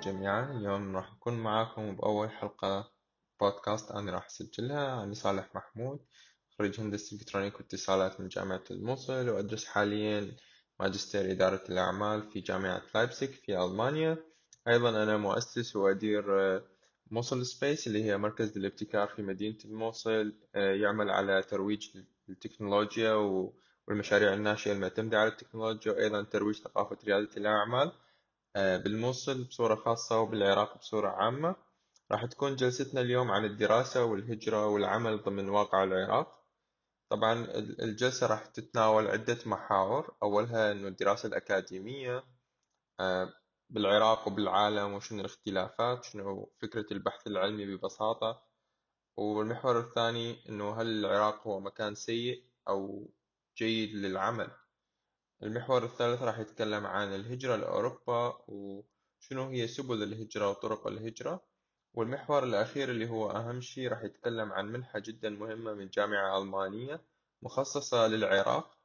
جميعا اليوم راح أكون معاكم بأول حلقة بودكاست أنا راح أسجلها أنا صالح محمود خريج هندسة إلكترونيك واتصالات من جامعة الموصل وأدرس حاليا ماجستير إدارة الأعمال في جامعة لايبسك في ألمانيا. أيضا أنا مؤسس وأدير Mosul Space اللي هي مركز للابتكار في مدينة الموصل يعمل على ترويج التكنولوجيا والمشاريع الناشئة المعتمدة على التكنولوجيا وأيضا ترويج ثقافة ريادة الأعمال. آه، بالموصل بصورة خاصة وبالعراق بصورة عامة راح تكون جلستنا اليوم عن الدراسة والهجرة والعمل ضمن واقع العراق. طبعا الجلسة راح تتناول عدة محاور. أولها أنه الدراسة الأكاديمية آه، بالعراق وبالعالم وشنو الاختلافات شنو فكرة البحث العلمي ببساطة. والمحور الثاني أنه هل العراق هو مكان سيء أو جيد للعمل؟ المحور الثالث راح يتكلم عن الهجرة لأوروبا وشنو هي سبل الهجرة وطرق الهجرة. والمحور الأخير اللي هو أهم شيء راح يتكلم عن منحة جدا مهمة من جامعة ألمانية مخصصة للعراق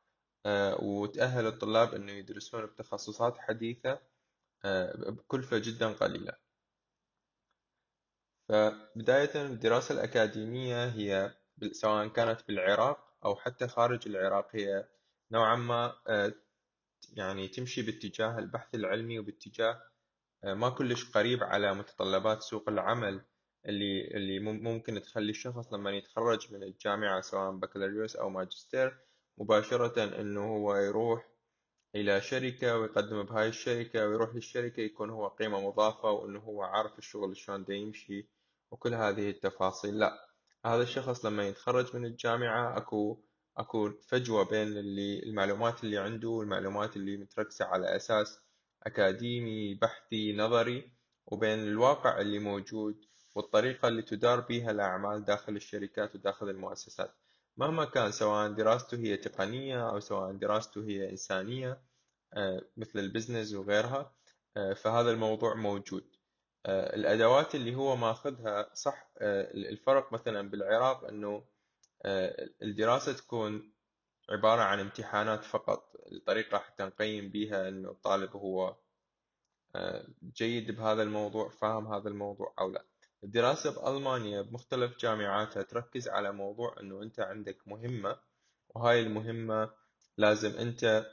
آه، وتأهل الطلاب أنه يدرسون بتخصصات حديثة آه، بكلفة جدا قليلة. فبداية الدراسة الأكاديمية هي سواء كانت بالعراق أو حتى خارج العراق هي نوعا ما آه، يعني تمشي باتجاه البحث العلمي وباتجاه آه، ما كلش قريب على متطلبات سوق العمل اللي اللي ممكن تخلي الشخص لما يتخرج من الجامعة سواء بكالوريوس أو ماجستير مباشرة إنه هو يروح إلى شركة ويقدم بهاي الشركة ويروح للشركة يكون هو قيمة مضافة وإنه هو عارف الشغل شلون دا يمشي وكل هذه التفاصيل. لا هذا الشخص لما يتخرج من الجامعة أكو اكو فجوة بين اللي المعلومات اللي عنده والمعلومات اللي متركزة على أساس أكاديمي بحثي نظري وبين الواقع اللي موجود والطريقة اللي تدار بها الأعمال داخل الشركات وداخل المؤسسات. مهما كان سواء دراسته هي تقنية أو سواء دراسته هي إنسانية آه، مثل البزنس وغيرها آه، فهذا الموضوع موجود. آه، الأدوات اللي هو ماخذها صح الفرق مثلا بالعراق آه، الدراسة تكون عبارة عن امتحانات فقط. الطريقة حتى نقيم بيها إنه الطالب هو آه، جيد بهذا الموضوع فاهم هذا الموضوع أو لا. الدراسة بألمانيا بمختلف جامعاتها تركز على موضوع إنه أنت عندك مهمة وهاي المهمة لازم أنت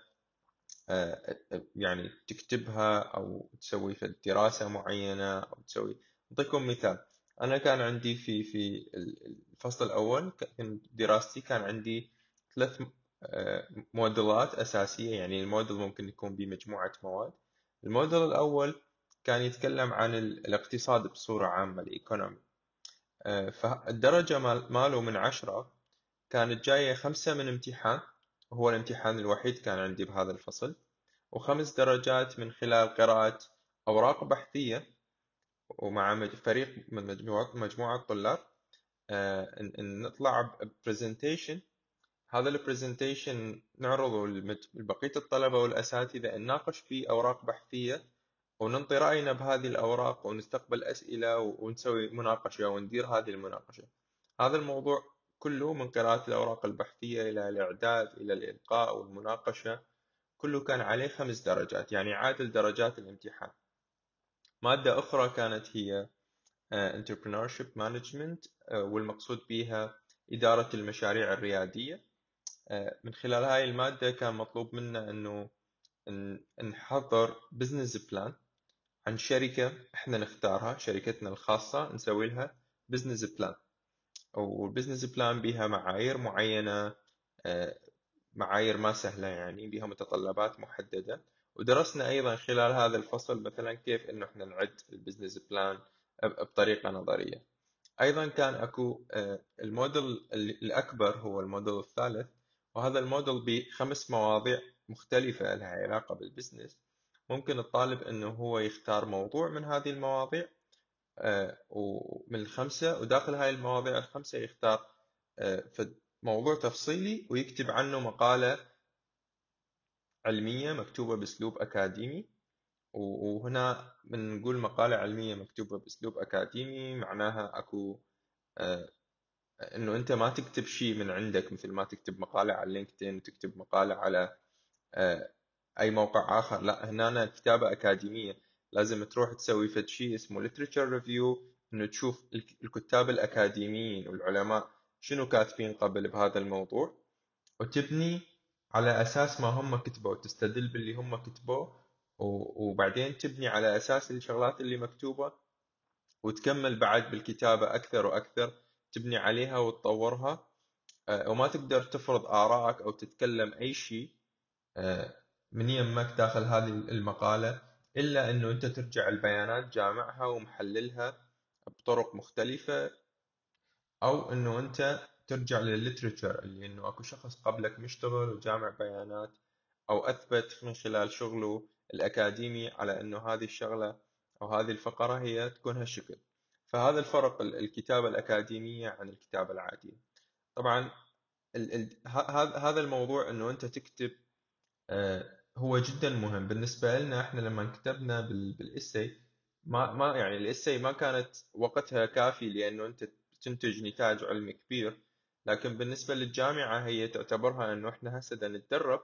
آه، يعني تكتبها أو تسوي في دراسة معينة أو تسوي. أعطيكم مثال. أنا كان عندي في في الفصل الأول كان دراستي كان عندي ثلاث آه، موديلات أساسية يعني الموديل ممكن يكون بمجموعة مواد. الموديل الأول كان يتكلم عن الاقتصاد بصورة عامة الإيكونومي. آه، فالدرجة ماله من عشرة كانت جاية خمسة من امتحان وهو الامتحان الوحيد كان عندي بهذا الفصل. وخمس درجات من خلال قراءة أوراق بحثية ومع فريق من مجموعة مجموعة طلاب. آه، نطلع ب presentation هذا ال presentation نعرضه لبقية الطلبة والأساتذة نناقش فيه أوراق بحثية وننطي رأينا بهذه الأوراق ونستقبل أسئلة ونسوي مناقشة وندير هذه المناقشة. هذا الموضوع كله من قراءة الأوراق البحثية إلى الإعداد إلى الإلقاء والمناقشة كله كان عليه خمس درجات يعني تعادل درجات الامتحان. مادة أخرى كانت هي آه، Entrepreneurship Management آه، والمقصود بها إدارة المشاريع الريادية. آه، من خلال هاي المادة كان مطلوب منا أنه نحضر business plan عن شركة إحنا نختارها شركتنا الخاصة نسوي لها business plan وال business plan بها معايير معينة معايير ما سهلة يعني بها متطلبات محددة. ودرسنا أيضا خلال هذا الفصل مثلا كيف إنه إحنا نعد ال business plan بطريقة نظرية. أيضا كان أكو آه، ال module الأكبر هو ال module الثالث وهذا ال module بخمس مواضيع مختلفة لها علاقة بال business. ممكن الطالب إنه هو يختار موضوع من هذه المواضيع آه، ومن الخمسة وداخل هاي المواضيع الخمسة يختار آه، موضوع تفصيلي ويكتب عنه مقالة علمية مكتوبة بأسلوب أكاديمي وهنا بنقول مقالة علمية مكتوبة بأسلوب أكاديمي معناها أكو آه، إنه أنت ما تكتب شيء من عندك مثل ما تكتب مقالة على لينكدين وتكتب مقالة على آه، أي موقع آخر لا هنا كتابة أكاديمية. لازم تروح تسوي فد شيء اسمه literature review إنه تشوف الكتاب الأكاديميين والعلماء شنو كاتبين قبل بهذا الموضوع. وتبني على أساس ما هم كتبوا تستدل باللي هم كتبوه وبعدين تبني على أساس الشغلات اللي مكتوبة وتكمل بعد بالكتابة أكثر وأكثر تبني عليها وتطورها. آه، وما تقدر تفرض آرائك أو تتكلم أي شيء آه، من يمك داخل هذه المقالة إلا أنه أنت ترجع البيانات جامعها ومحللها بطرق مختلفة أو أنه أنت ترجع للليترشر اللي أنه أكو شخص قبلك مشتغل وجامع بيانات أو أثبت من خلال شغله الأكاديمي على أنه هذه الشغلة أو هذه الفقرة هي تكون هالشكل. فهذا الفرق الكتابة الأكاديمية عن الكتابة العادية. طبعا هذا الموضوع إنه أنت تكتب آه، هو جدا مهم. بالنسبة لنا إحنا لما كتبنا بالاسي ما ما يعني الاسي ما كانت وقتها كافي لأنه أنت تنتج نتاج علمي كبير. لكن بالنسبة للجامعة هي تعتبرها أنه إحنا هسه نتدرب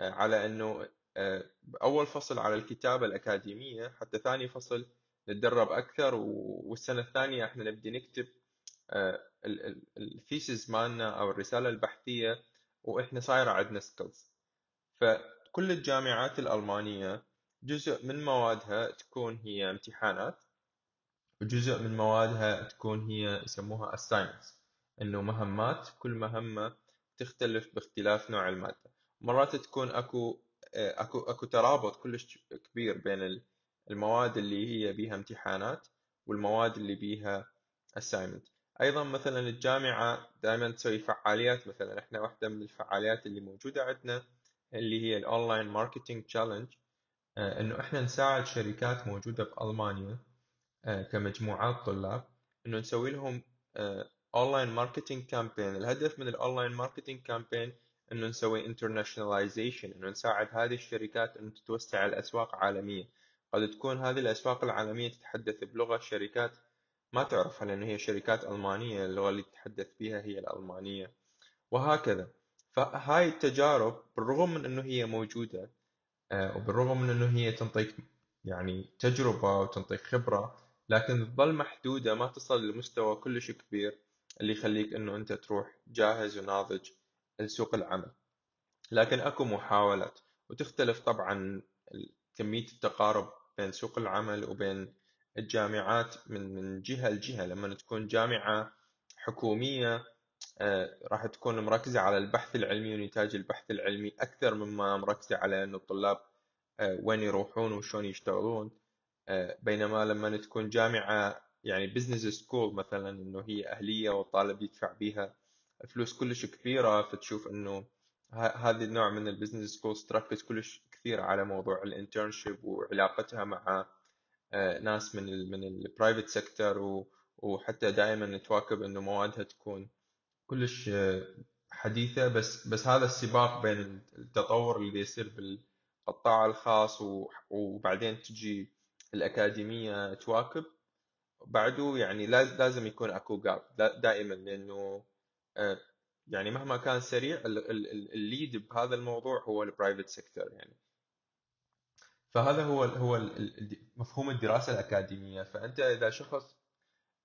آه، على أنه آه، أول فصل على الكتابة الأكاديمية حتى ثاني فصل نتدرب أكثر والسنة الثانية إحنا نبدي نكتب ال thesis مالنا أو الرسالة البحثية وإحنا صايرة عندنا skills فكل الجامعات الألمانية جزء من موادها تكون هي امتحانات وجزء من موادها تكون هي يسموها assignments. إنه مهمات كل مهمة تختلف باختلاف نوع المادة. مرات تكون أكو أكو أكو ترابط كلش كبير بين المواد اللي هي بيها امتحانات والمواد اللي بيها assignment. أيضا مثلا الجامعة دائما تسوي فعاليات مثلا إحنا واحدة من الفعاليات اللي موجودة عندنا اللي هي ال online marketing challenge إنه إحنا نساعد شركات موجودة في المانيا آه، كمجموعات طلاب إنه نسوي لهم online marketing campaign الهدف من ال online marketing campaign إنه نسوي internationalization إنه نساعد هذه الشركات إنه تتوسع الأسواق عالميا. قد تكون هذه الأسواق العالمية تتحدث بلغة شركات ما تعرفها لأن هي شركات ألمانية اللغة اللي تتحدث بها هي الألمانية. وهكذا. فهاي التجارب بالرغم من أنه هي موجودة آه، وبالرغم من أنه هي تنطيك يعني تجربة وتنطيك خبرة لكن تظل محدودة ما تصل لمستوى كلش كبير. اللي يخليك أنه أنت تروح جاهز وناضج لسوق العمل. لكن أكو محاولات وتختلف طبعا كمية التقارب بين سوق العمل وبين الجامعات من من جهة لجهة. لما تكون جامعة حكومية آه، راح تكون مركزة على البحث العلمي ونتاج البحث العلمي أكثر مما مركزة على أن الطلاب آه، وين يروحون وشلون يشتغلون. آه، بينما لما تكون جامعة يعني business school مثلا إنه هي أهلية والطالب يدفع بيها فلوس كلش كبيرة فتشوف إنه هذا النوع من ال business school تركز كلش كثير على موضوع ال internship وعلاقتها مع آه، ناس من ال من ال private sector وحتى دائما تواكب إنه موادها تكون كلش آه، حديثة. بس بس هذا السباق بين التطور اللي يصير بالقطاع الخاص وبعدين تجي الأكاديمية تواكب. بعده يعني لازم يكون أكو gap دائما لأنه آه، يعني مهما كان سريع ال lead بهذا الموضوع هو ال private sector يعني. فهذا هو هو مفهوم الدراسة الأكاديمية. فأنت إذا شخص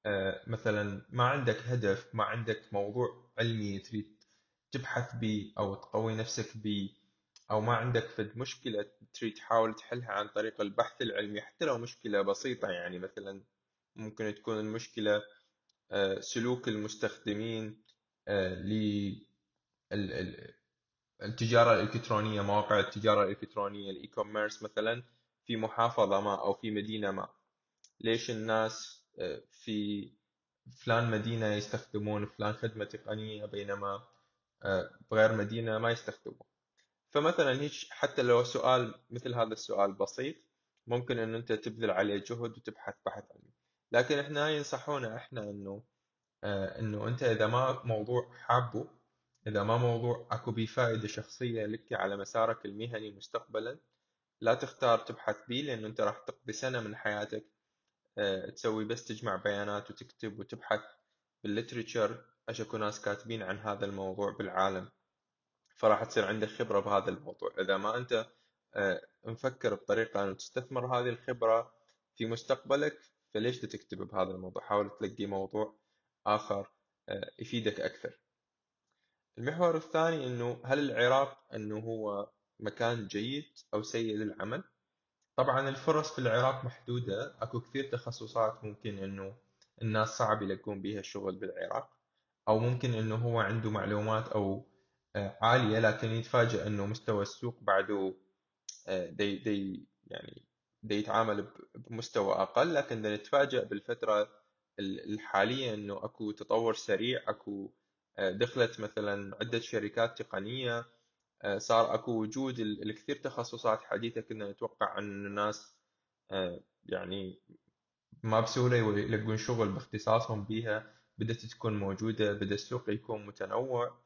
آه، مثلا ما عندك هدف ما عندك موضوع علمي تريد تبحث به أو تقوي نفسك به أو ما عندك فد مشكلة تريد تحاول تحلها عن طريق البحث العلمي حتى لو مشكلة بسيطة يعني مثلا ممكن تكون المشكلة آه، سلوك المستخدمين آه، التجارة الإلكترونية مواقع التجارة الإلكترونية ال e-commerce مثلا في محافظة ما أو في مدينة ما. ليش الناس آه، في فلان مدينة يستخدمون فلان خدمة تقنية بينما بغير مدينة ما يستخدمون. فمثلا هيك حتى لو سؤال مثل هذا السؤال بسيط ممكن إن أنت تبذل عليه جهد وتبحث بحث علمي لكن إحنا ينصحونا إحنا إنه آه، إنه أنت إذا ما موضوع حابه إذا ما موضوع أكو بيه فائدة شخصية لك على مسارك المهني مستقبلا لا تختار تبحث بيه لأنه أنت راح تقضي سنة من حياتك آه، تسوي بس تجمع بيانات وتكتب وتبحث بالليتريتشر. أكو ناس كاتبين عن هذا الموضوع بالعالم فراح تصير عندك خبرة بهذا الموضوع. إذا ما أنت آه، مفكر بطريقة أن تستثمر هذه الخبرة في مستقبلك فليش تكتب بهذا الموضوع؟ حاول تلاقي موضوع آخر آه، يفيدك أكثر. المحور الثاني أنه هل العراق أنه هو مكان جيد أو سيء للعمل؟ طبعا الفرص في العراق محدودة. أكو كثير تخصصات ممكن أنه الناس صعب يلقون بيها الشغل بالعراق أو ممكن أنه هو عنده معلومات أو آه، عالية لكن يتفاجأ أنه مستوى السوق بعده آه، دي دي يعني دي يتعامل بمستوى أقل لكن نتفاجأ بالفترة الحالية أنه أكو تطور سريع أكو آه، دخلت مثلا عدة شركات تقنية صار أكو وجود الكثير تخصصات حديثة كنا نتوقع أن الناس يعني ما بسهولة يلقون شغل باختصاصهم بيها بدأت تكون موجودة بدأ السوق يكون متنوع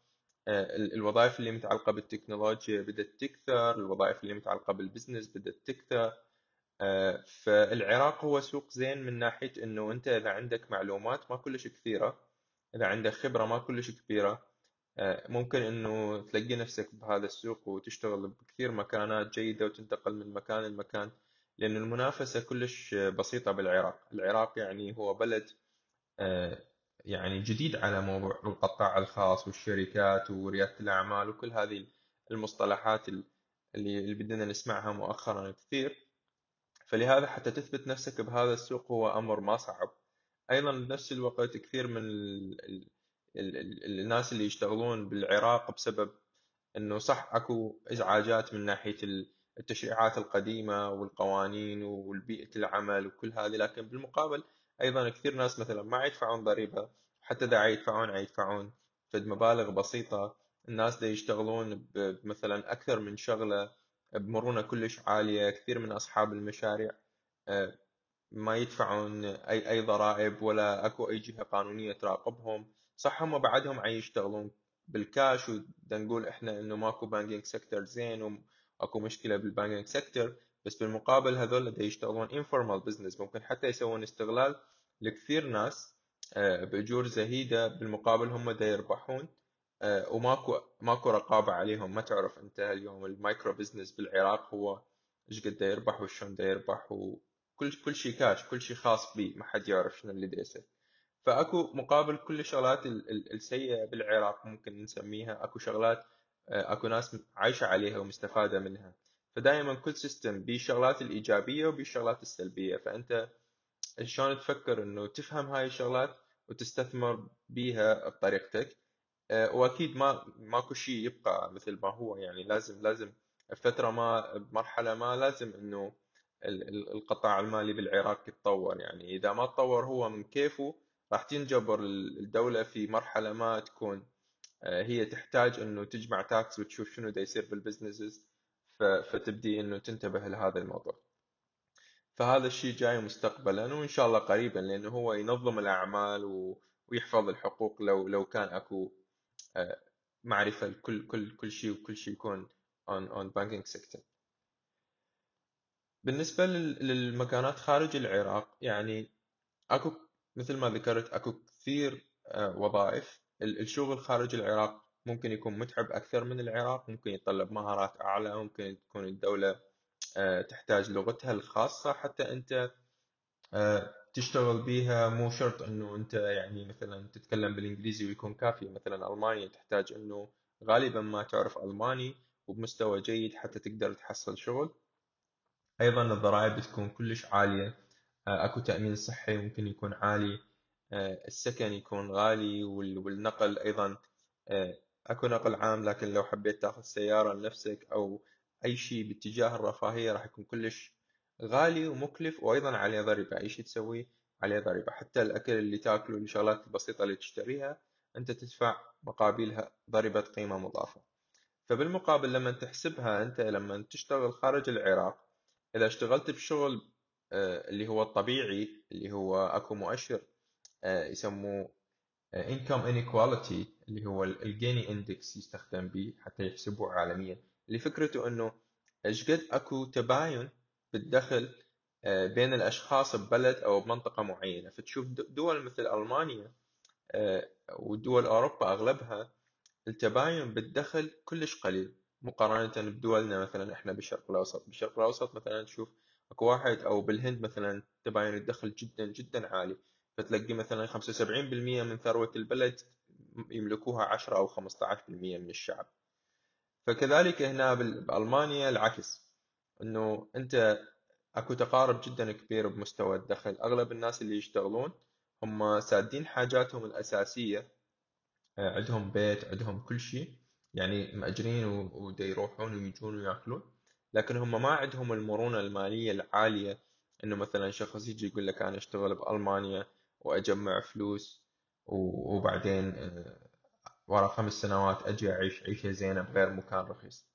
آه، الوظائف اللي متعلقة بالتكنولوجيا بدأت تكثر الوظائف اللي متعلقة بالبزنس بدأت تكثر. آه، فالعراق هو سوق زين من ناحية إنه أنت إذا عندك معلومات ما كلش كثيرة إذا عندك خبرة ما كلش كبيرة آه، ممكن إنه تلاقي نفسك بهذا السوق وتشتغل بكثير مكانات جيدة وتنتقل من مكان لمكان لأن المنافسة كلش بسيطة بالعراق. العراق يعني هو بلد آه، يعني جديد على موضوع القطاع الخاص والشركات وريادة الأعمال وكل هذه المصطلحات اللي بدنا نسمعها مؤخرا كثير. فلهذا حتى تثبت نفسك بهذا السوق هو أمر ما صعب. أيضا بنفس الوقت كثير من ال ال ال الناس اللي يشتغلون بالعراق بسبب إنه صح أكو إزعاجات من ناحية التشريعات القديمة والقوانين والبيئة العمل وكل هذه لكن بالمقابل أيضا كثير ناس مثلا ما يدفعون ضريبة حتى إذا يدفعون يدفعون فد مبالغ بسيطة. الناس دا يشتغلون مثلا أكثر من شغلة بمرونة كلش عالية كثير من أصحاب المشاريع آه، ما يدفعون أي أي ضرائب ولا أكو أي جهة قانونية تراقبهم. صح هم بعدهم عم يشتغلون بالكاش ودا نقول إحنا إنه ماكو banking sector زين اكو مشكلة بال banking sector بس بالمقابل هذول دا يشتغلون informal business ممكن حتى يسوون استغلال لكثير ناس آه، بأجور زهيدة بالمقابل هم دا يربحون. وماكو ماكو رقابة عليهم. ما تعرف أنت اليوم ال micro business بالعراق هو إيش قد يربح وشلون دا يربح وكل كل شيء كاش كل شيء خاص به ما حد يعرف شنو اللي يصير. فأكو مقابل كل الشغلات السيئة بالعراق ممكن نسميها. أكو شغلات آه، أكو ناس عايشة عليها ومستفادة منها. فدائما كل سيستم بيه الشغلات الإيجابية وبيه الشغلات السلبية. فأنت شلون تفكر إنه تفهم هاي الشغلات وتستثمر بيها بطريقتك؟ آه، وأكيد ما ماكو شيء يبقى مثل ما هو. يعني لازم لازم فتره ما بمرحله ما لازم إنه القطاع المالي بالعراق يتطور. يعني إذا ما تطور هو من كيفه راح تنجبر الدولة في مرحلة ما تكون آه، هي تحتاج إنه تجمع tax وتشوف شنو دا يصير بال businesses فتبدي إنه تنتبه لهذا الموضوع. فهذا الشيء جاي مستقبلا وإن شاء الله قريبا لأنه هو ينظم الأعمال ويحفظ الحقوق لو لو كان أكو آه، معرفة لكل كل كل شيء وكل شيء يكون on on banking sector بالنسبة للمكانات خارج العراق يعني أكو مثل ما ذكرت أكو كثير آه، وظائف. الشغل خارج العراق ممكن يكون متعب أكثر من العراق ممكن يتطلب مهارات أعلى ممكن تكون الدولة آه، تحتاج لغتها الخاصة حتى آه، تشتغل بيها مو شرط أنه أنت يعني مثلا تتكلم بالإنجليزي ويكون كافي. مثلا ألمانيا تحتاج أنه غالبا ما تعرف ألماني وبمستوى جيد حتى تقدر تحصل شغل. أيضا الضرائب تكون كلش عالية. آه، أكو تأمين صحي ممكن يكون عالي. السكن يكون غالي والنقل أيضا. أكو نقل عام لكن لو حبيت تأخذ سيارة لنفسك أو أي شيء باتجاه الرفاهية راح يكون كلش غالي ومكلف وأيضا عليه ضريبة اي شيء تسويه عليه ضريبة حتى الأكل اللي تأكله الشغلات البسيطة اللي تشتريها أنت تدفع مقابلها ضريبة قيمة مضافة. فبالمقابل لما تحسبها أنت لما تشتغل خارج العراق إذا اشتغلت بشغل آه، اللي هو الطبيعي اللي هو أكو مؤشر آه، يسموه income inequality اللي هو الجيني اندكس يستخدم به حتى يحسبوه عالميا. اللي فكرته إنه إيش قد أكو تباين بالدخل آه، بين الأشخاص ببلد أو بمنطقة معينة. فتشوف دول مثل ألمانيا آه، ودول أوروبا أغلبها التباين بالدخل كلش قليل. مقارنة بدولنا مثلا إحنا بالشرق الأوسط. بالشرق الأوسط مثلا تشوف أكو واحد أو بالهند مثلا تباين الدخل جدا جدا عالي. فتلاقي مثلا 75% من ثروة البلد يملكوها 10 أو 15% من الشعب. فكذلك هنا بألمانيا العكس. إنه أنت أكو تقارب جدا كبير بمستوى الدخل. أغلب الناس اللي يشتغلون هم سادين حاجاتهم الأساسية آه، عندهم بيت عندهم كل شيء يعني مأجرين ودا يروحون ويجون ويأكلون. لكن هم ما عندهم المرونة المالية العالية إنه مثلا شخص يجي يقول لك أنا أشتغل بألمانيا وأجمع فلوس وبعدين آه، ورا خمس سنوات أجي أعيش عيشة زينة بغير مكان رخيص.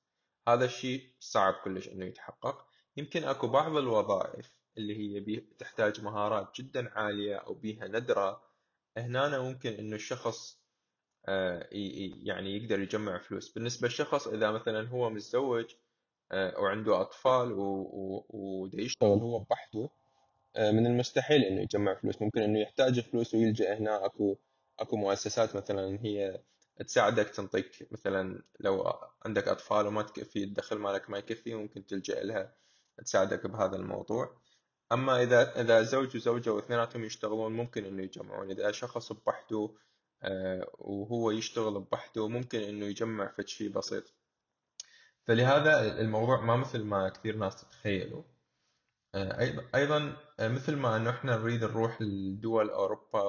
هذا الشيء صعب كلش إنه يتحقق. يمكن أكو بعض الوظائف اللي هي تحتاج مهارات جدا عالية أو بيها ندرة هنا ممكن إنه الشخص آه، يعني يقدر يجمع فلوس. بالنسبة للشخص إذا مثلا هو متزوج آه، وعنده أطفال وده يشتغل هو بحده آه، من المستحيل إنه يجمع فلوس. ممكن إنه يحتاج فلوس ويلجأ هنا. أكو أكو مؤسسات مثلا هي تساعدك تنطيك مثلا لو عندك أطفال وما تكفي الدخل مالك ما يكفي ممكن تلجأ لها تساعدك بهذا الموضوع. أما إذا إذا زوج وزوجة واثنيناتهم يشتغلون ممكن إنه يجمعون. إذا شخص بوحده آه، وهو يشتغل بوحده ممكن إنه يجمع فد شيء بسيط. فلهذا الموضوع ما مثل ما كثير ناس تتخيلوا. آه، أيضا آه، مثل ما إنه إحنا نريد نروح لدول أوروبا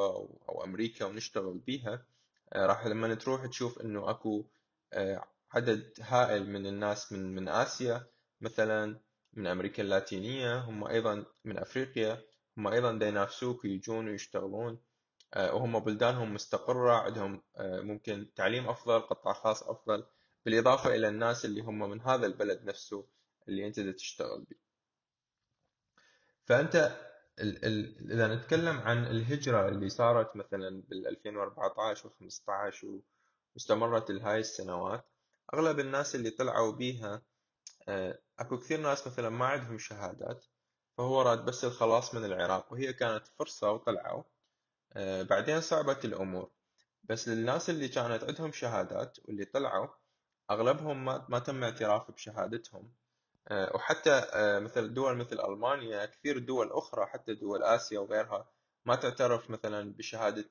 أو أمريكا ونشتغل بيها راح لما تروح تشوف إنه أكو عدد هائل من الناس من من آسيا مثلا من أمريكا اللاتينية هم أيضا من أفريقيا هم أيضا دا ينافسوك ويجون ويشتغلون آه، وهم بلدانهم مستقرة عندهم آه، ممكن تعليم أفضل قطاع خاص أفضل بالإضافة إلى الناس اللي هم من هذا البلد نفسه اللي دا تشتغل به فأنت ال إذا نتكلم عن الهجرة اللي صارت مثلا بال 2014 و 15 واستمرت لهاي السنوات أغلب الناس اللي طلعوا بيها آه، أكو كثير ناس مثلا ما عندهم شهادات فهو راد بس الخلاص من العراق وهي كانت فرصة وطلعوا. آه، بعدين صعبت الأمور. بس للناس اللي كانت عندهم شهادات واللي طلعوا أغلبهم ما, ما تم اعتراف بشهادتهم. وحتى مثل دول مثل ألمانيا كثير دول أخرى حتى دول آسيا وغيرها ما تعترف مثلا بشهادة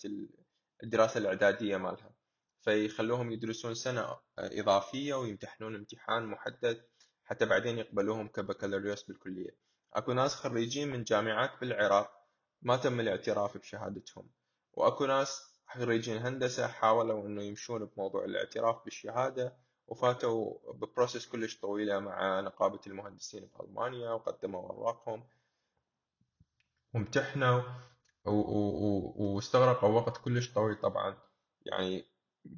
الدراسة الإعدادية مالها. فيخلوهم يدرسون سنة إضافية ويمتحنون امتحان محدد حتى بعدين يقبلوهم كبكالوريوس بالكلية. أكو ناس خريجين من جامعات بالعراق ما تم الاعتراف بشهادتهم. وأكو ناس خريجين هندسة حاولوا إنه يمشون بموضوع الاعتراف بالشهادة وفاتوا ببروسس كلش طويلة مع نقابة المهندسين بألمانيا وقدموا أوراقهم. وامتحنوا واستغرقوا وقت كلش طويل طبعا. يعني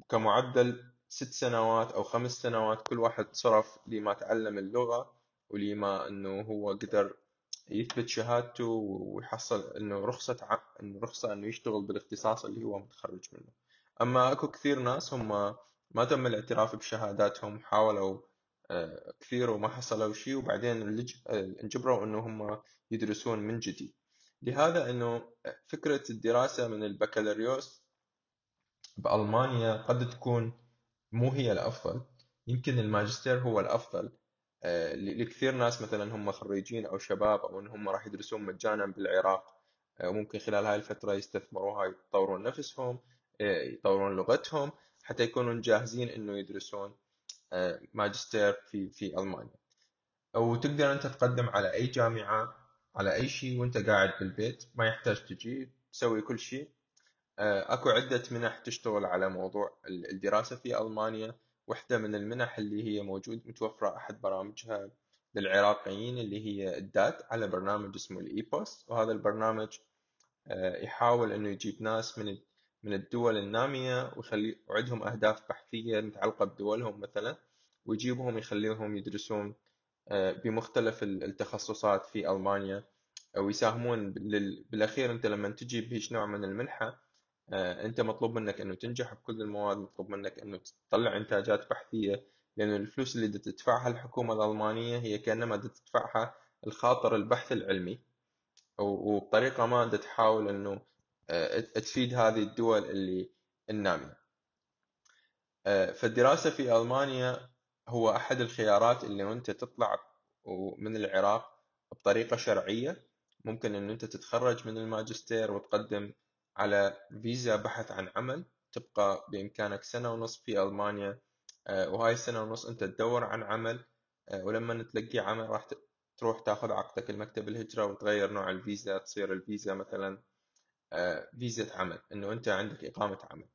كمعدل ست سنوات أو خمس سنوات كل واحد صرف لما تعلم اللغة ولما إنه هو قدر يثبت شهادته ويحصل إنه رخصة ع... إنه رخصة إنه يشتغل بالاختصاص اللي هو متخرج منه. أما أكو كثير ناس هم ما تم الاعتراف بشهاداتهم حاولوا آه، كثير وما حصلوا شيء وبعدين آه، انجبروا إنه هم يدرسون من جديد. لهذا إنه فكرة الدراسة من البكالوريوس بألمانيا قد تكون مو هي الأفضل. يمكن الماجستير هو الأفضل آه، لكثير ناس مثلا هم خريجين أو شباب أو إن هم راح يدرسون مجانا بالعراق آه، ممكن خلال هاي الفترة يستثمروها يطورون نفسهم يطورون لغتهم. حتى يكونون جاهزين إنه يدرسون ماجستير في في ألمانيا. وتقدر أنت تقدم على أي جامعة على أي شيء وأنت قاعد بالبيت ما يحتاج تجي تسوي كل شيء. آه، أكو عدة منح تشتغل على موضوع الدراسة في ألمانيا. واحدة من المنح اللي هي موجود متوفرة أحد برامجها للعراقيين اللي هي الدات على برنامج اسمه الإيبوس. وهذا البرنامج آه، يحاول إنه يجيب ناس من من الدول النامية ويخلي وعندهم أهداف بحثية متعلقة بدولهم مثلا ويجيبهم يخليهم يدرسون آه، بمختلف التخصصات في ألمانيا ويساهمون بالأخير أنت لما تجي بهيج نوع من المنحة آه، أنت مطلوب منك إنه تنجح بكل المواد مطلوب منك إنه تطلع إنتاجات بحثية لأن الفلوس اللي تدفعها الحكومة الألمانية هي كأنما تدفعها الخاطر البحث العلمي. وبطريقة ما تحاول آه، تفيد هذه الدول اللي النامية. آه، فالدراسة في ألمانيا هو أحد الخيارات اللي أنت تطلع من العراق بطريقة شرعية. ممكن إن أنت تتخرج من الماجستير وتقدم على فيزا بحث عن عمل. تبقى بإمكانك سنة ونص في ألمانيا. آه، وهاي السنة ونص أنت تدور عن عمل. آه، ولما تلاقي عمل راح تروح تاخذ عقدك المكتب الهجرة وتغير نوع الفيزا. تصير الفيزا مثلا آه، فيزا عمل إنه أنت عندك إقامة عمل.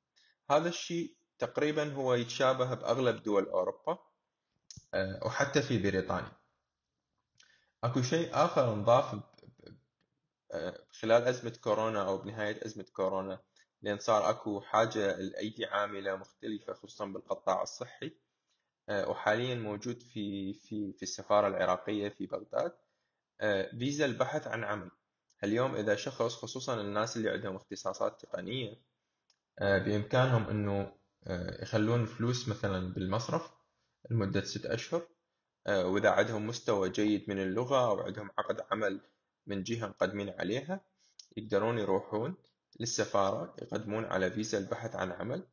هذا الشيء تقريبا هو يتشابه بأغلب دول أوروبا وحتى في بريطانيا. أكو شيء آخر انضاف خلال أزمة كورونا أو بنهاية أزمة كورونا لأن صار أكو حاجة لأيدي عاملة مختلفة خصوصا بالقطاع الصحي آه، وحاليا موجود في في في السفارة العراقية في بغداد. آه، فيزا البحث عن عمل. اليوم إذا شخص خصوصا الناس اللي عندهم اختصاصات تقنية آه، بإمكانهم إنه يخلون فلوس مثلا بالمصرف لمدة ست أشهر وإذا عندهم مستوى جيد من اللغة أو عندهم عقد عمل من جهة مقدمين عليها يقدرون يروحون للسفارة يقدمون على فيزا البحث عن عمل.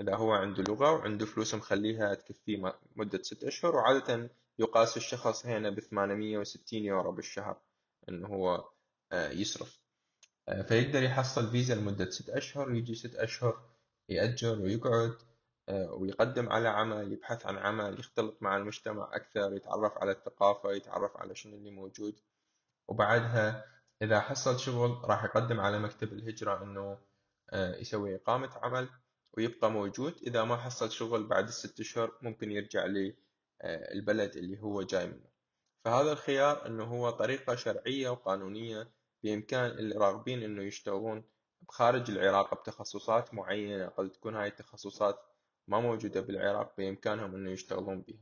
إذا هو عنده لغة وعنده فلوس مخليها تكفيه مدة ست أشهر وعادة يقاس الشخص هنا بثمانمية وستين يورو بالشهر إنه هو آه، يصرف. آه، فيقدر يحصل فيزا لمدة ست أشهر ويجي ست أشهر يأجر ويقعد آه، ويقدم على عمل يبحث عن عمل يختلط مع المجتمع أكثر يتعرف على الثقافة يتعرف على شنو اللي موجود. وبعدها إذا حصل شغل راح يقدم على مكتب الهجرة إنه آه، يسوي إقامة عمل ويبقى موجود. إذا ما حصل شغل بعد الست أشهر ممكن يرجع للبلد آه، اللي هو جاي منه. فهذا الخيار إنه هو طريقة شرعية وقانونية بإمكان اللي راغبين إنه يشتغلون بخارج العراق بتخصصات معينة قد تكون هاي التخصصات ما موجودة بالعراق بإمكانهم إنه يشتغلون بها.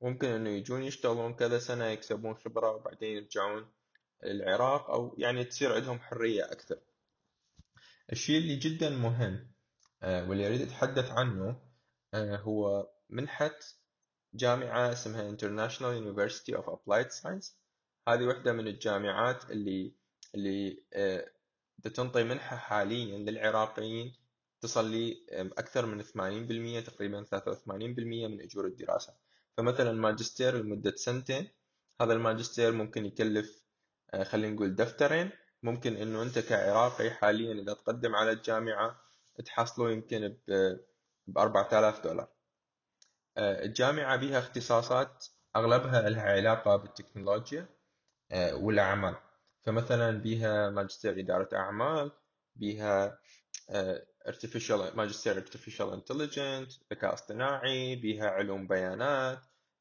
ممكن إنه يجون يشتغلون كذا سنة يكسبون خبرة وبعدين يرجعون العراق أو يعني تصير عندهم حرية أكثر. الشيء اللي جدا مهم آه، واللي أريد أتحدث عنه آه، هو منحة جامعة اسمها International University of Applied Science. هذه واحدة من الجامعات اللي اللي آه، تنطي منحة حاليا للعراقيين تصل لي أكثر من 80% تقريبا 83% من أجور الدراسة. فمثلا ماجستير لمدة سنتين هذا الماجستير ممكن يكلف آه، خلينا نقول دفترين. ممكن إنه أنت كعراقي حاليا إذا تقدم على الجامعة تحصله يمكن ب 4000 دولار. آه، الجامعة بها اختصاصات أغلبها لها علاقة بالتكنولوجيا والاعمال فمثلا بها ماجستير إدارة أعمال بها artificial ماجستير artificial intelligence ذكاء اصطناعي بها علوم بيانات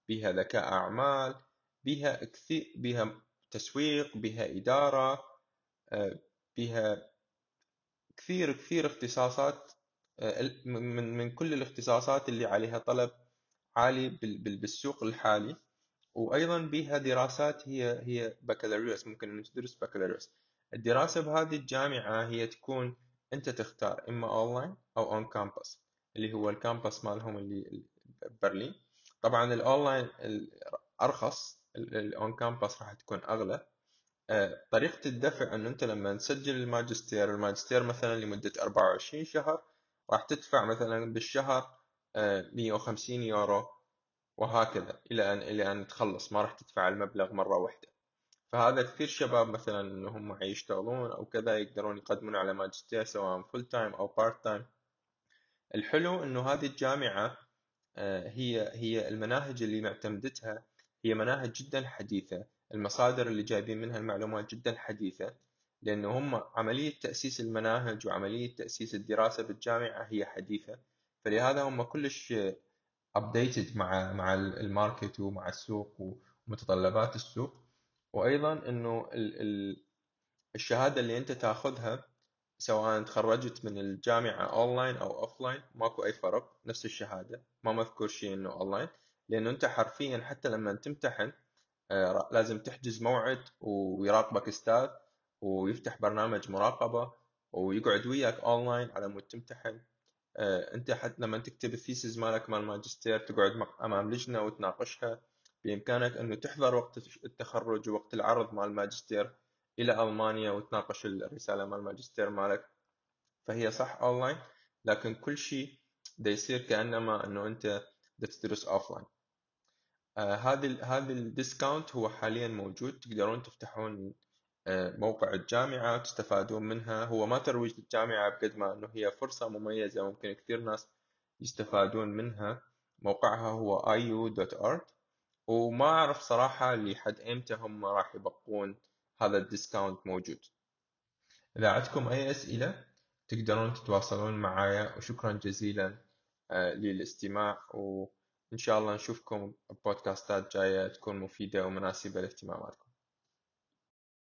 بها ذكاء أعمال بها كثير بها تسويق بها إدارة آه، بها كثير كثير اختصاصات آه، من من كل الاختصاصات اللي عليها طلب عالي بالسوق الحالي. وأيضا بها دراسات هي هي بكالوريوس ممكن تدرس بكالوريوس. الدراسة بهذه الجامعة هي تكون أنت تختار إما أونلاين أو on campus اللي هو ال campus مالهم اللي برلين. طبعا الأونلاين أرخص ال on campus راح تكون أغلى. آه، طريقة الدفع انه أنت لما تسجل الماجستير الماجستير مثلا لمدة 24 شهر راح تدفع مثلا بالشهر 150 آه، يورو. وهكذا إلى ان إلى أن تخلص. ما راح تدفع المبلغ مرة واحدة. فهذا كثير شباب مثلا انهم يشتغلون أو كذا يقدرون يقدمون على ماجستير سواء full time أو part time الحلو إنه هذه الجامعة آه، هي هي المناهج اللي معتمدتها هي مناهج جدا حديثة. المصادر اللي جايبين منها المعلومات جدا حديثة. لأنه هم عملية تأسيس المناهج وعملية تأسيس الدراسة بالجامعة هي حديثة. فلهذا هم كلش updated مع مع ال market ومع السوق ومتطلبات السوق. وأيضا أنه الشهادة اللي أنت تأخذها سواء تخرجت من الجامعة أونلاين أو offline ماكو أي فرق نفس الشهادة ما مذكور شيء أنه أونلاين. لأنه أنت حرفيا حتى لما تمتحن آه، لازم تحجز موعد ويراقبك أستاذ ويفتح برنامج مراقبة ويقعد وياك أونلاين على مود تمتحن. آه، أنت حتى لما تكتب ال thesis مالك مال ماجستير تقعد أمام لجنة وتناقشها بإمكانك أنه تحضر وقت التخرج ووقت العرض مال الماجستير إلى ألمانيا وتناقش الرسالة مال الماجستير مالك. فهي صح أونلاين لكن كل شيء دا يصير كأنما أنه أنت تدرس offline هذا هذا ال discount هو حاليا موجود تقدرون تفتحون آه، موقع الجامعة وتستفادون منها. هو ما ترويج للجامعة بقد ما أنه هي فرصة مميزة ممكن كثير ناس يستفادون منها. موقعها هو iu.art وما أعرف صراحة لحد إمتى هم راح يبقون هذا ال discount موجود. إذا عندكم أي أسئلة تقدرون تتواصلون معايا. وشكرا جزيلا آه، للاستماع. وإن شاء الله نشوفكم بودكاستات جاية تكون مفيدة ومناسبة لاهتماماتكم.